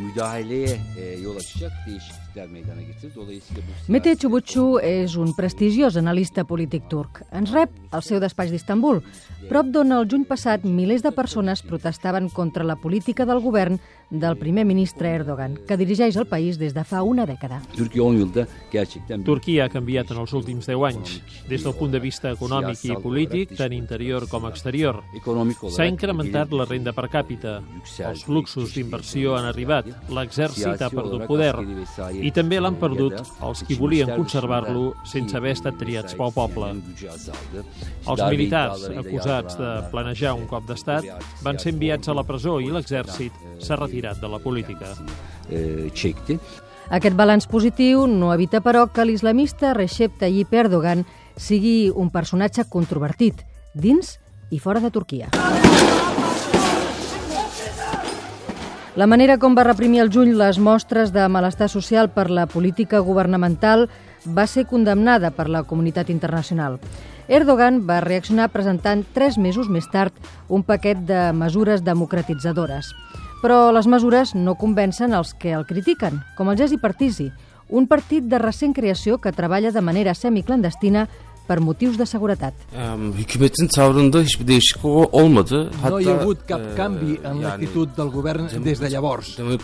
müdahaleye e, yol açacak değişiklikler meydana getirdi. Dolayısıyla bu Mete reformlar- és un prestigiós analista polític turc. Ens rep al seu despatx d'Istanbul, prop d'on el juny passat milers de persones protestaven contra la política del govern del primer ministre Erdogan, que dirigeix el país des de fa una dècada. Türkiye 10 yılda gerçekten bir Turquia ha canviat en els últims 10 anys, des del punt de vista econòmic i polític, tant interior com exterior. S'ha incrementat la renda per càpita, els fluxos d'inversió han arribat, l'exèrcit ha perdut poder i també l'han perdut els qui volien conservar-lo sense haver estat triats pel poble. Els militars acusats de planejar un cop d'estat van ser enviats a la presó i l'exèrcit s'ha retirat de la política. e, çekti. Aquest balanç positiu no evita, però, que l'islamista Recep Tayyip Erdogan sigui un personatge controvertit, dins i fora de Turquia. La manera com va reprimir al juny les mostres de malestar social per la política governamental va ser condemnada per la comunitat internacional. Erdogan va reaccionar presentant tres mesos més tard un paquet de mesures democratitzadores. Però les mesures no convencen els que el critiquen, com el Gesi Partisi, un partit de recent creació que treballa de manera semiclandestina per motius de seguretat. No hi ha hagut cap e, canvi en l'actitud del govern des de llavors. El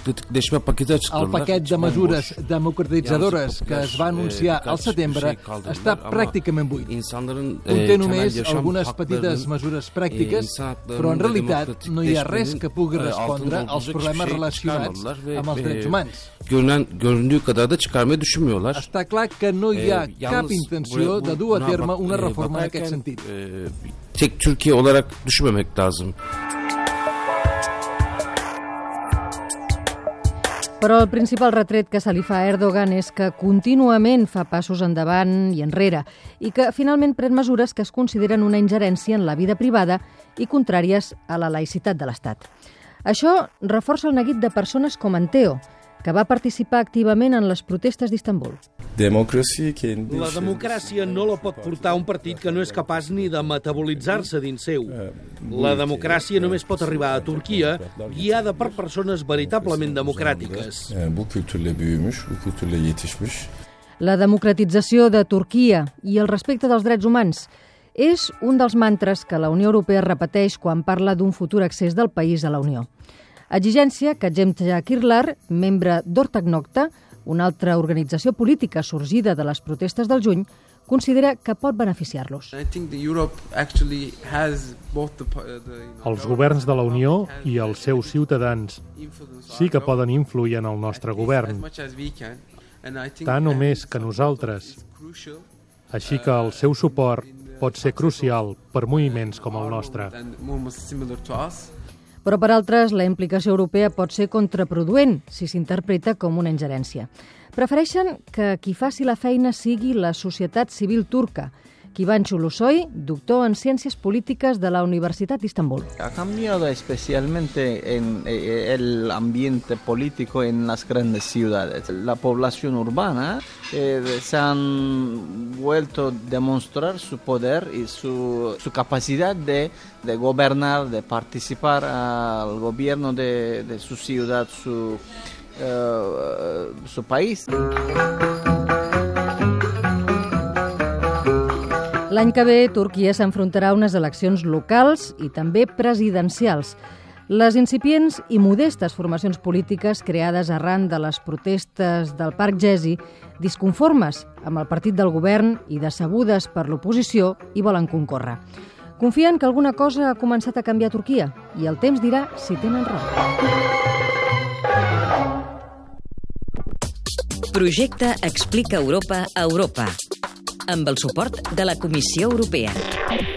paquet de mesures democratitzadores que es va anunciar e, birkaç al setembre està pràcticament buit. E, Conté només algunes petites mesures pràctiques, però en realitat no hi ha res que pugui respondre als problemes relacionats amb els drets humans. Görünen, göründüğü kadar da çıkarmayı düşünmüyorlar. Està clar que no hi ha cap intenció de dur a buna terme bak- una e, reforma en bakarken, aquest sentit. e, tek Türkiye olarak düşünmemek lazım. Però el principal retret que se li fa a Erdogan és que contínuament fa passos endavant i enrere i que finalment pren mesures que es consideren una ingerència en la vida privada i contràries a la laïcitat de l'Estat. Això reforça el neguit de persones com en Teo, que va participar activament en les protestes d'Istanbul. La democràcia no la pot portar un partit que no és capaç ni de metabolitzar-se dins seu. La democràcia només pot arribar a Turquia guiada per persones veritablement democràtiques. e, bu kültürle büyümüş, bu kültürle yetişmiş. La democratització de Turquia i el respecte dels drets humans és un dels mantres que la Unió Europea repeteix quan parla d'un futur accés del país a la Unió. Exigència que Cemta Kirlar, membre d'Ortak Nocta, una altra organització política sorgida de les protestes del juny, considera que pot beneficiar-los. Uh, Els governs de la Unió i els seus ciutadans sí que poden influir en el nostre govern, tant o més que nosaltres. Així que el seu suport pot ser crucial per moviments com el nostre. Però per altres, la implicació europea pot ser contraproduent si s'interpreta com una ingerència. Prefereixen que qui faci la feina sigui la societat civil turca. Kivan Chulusoy, doctor en Ciències Polítiques de la Universitat d'Istanbul. Ha cambiado especialmente en eh, el ambiente político en las grandes ciudades. La población urbana eh, se han vuelto a demostrar su poder y su, capacidad de, de gobernar, de participar al gobierno de, de su ciudad, su, eh, su país. L'any que ve, Turquia s'enfrontarà a unes eleccions locals i també presidencials. Les incipients i modestes formacions polítiques creades arran de les protestes del Parc Gezi, disconformes amb el partit del govern i decebudes per l'oposició, hi volen concórrer. Confien que alguna cosa ha començat a canviar a Turquia i el temps dirà si tenen raó. Projecte Explica Europa a Europa amb el suport de la Comissió Europea.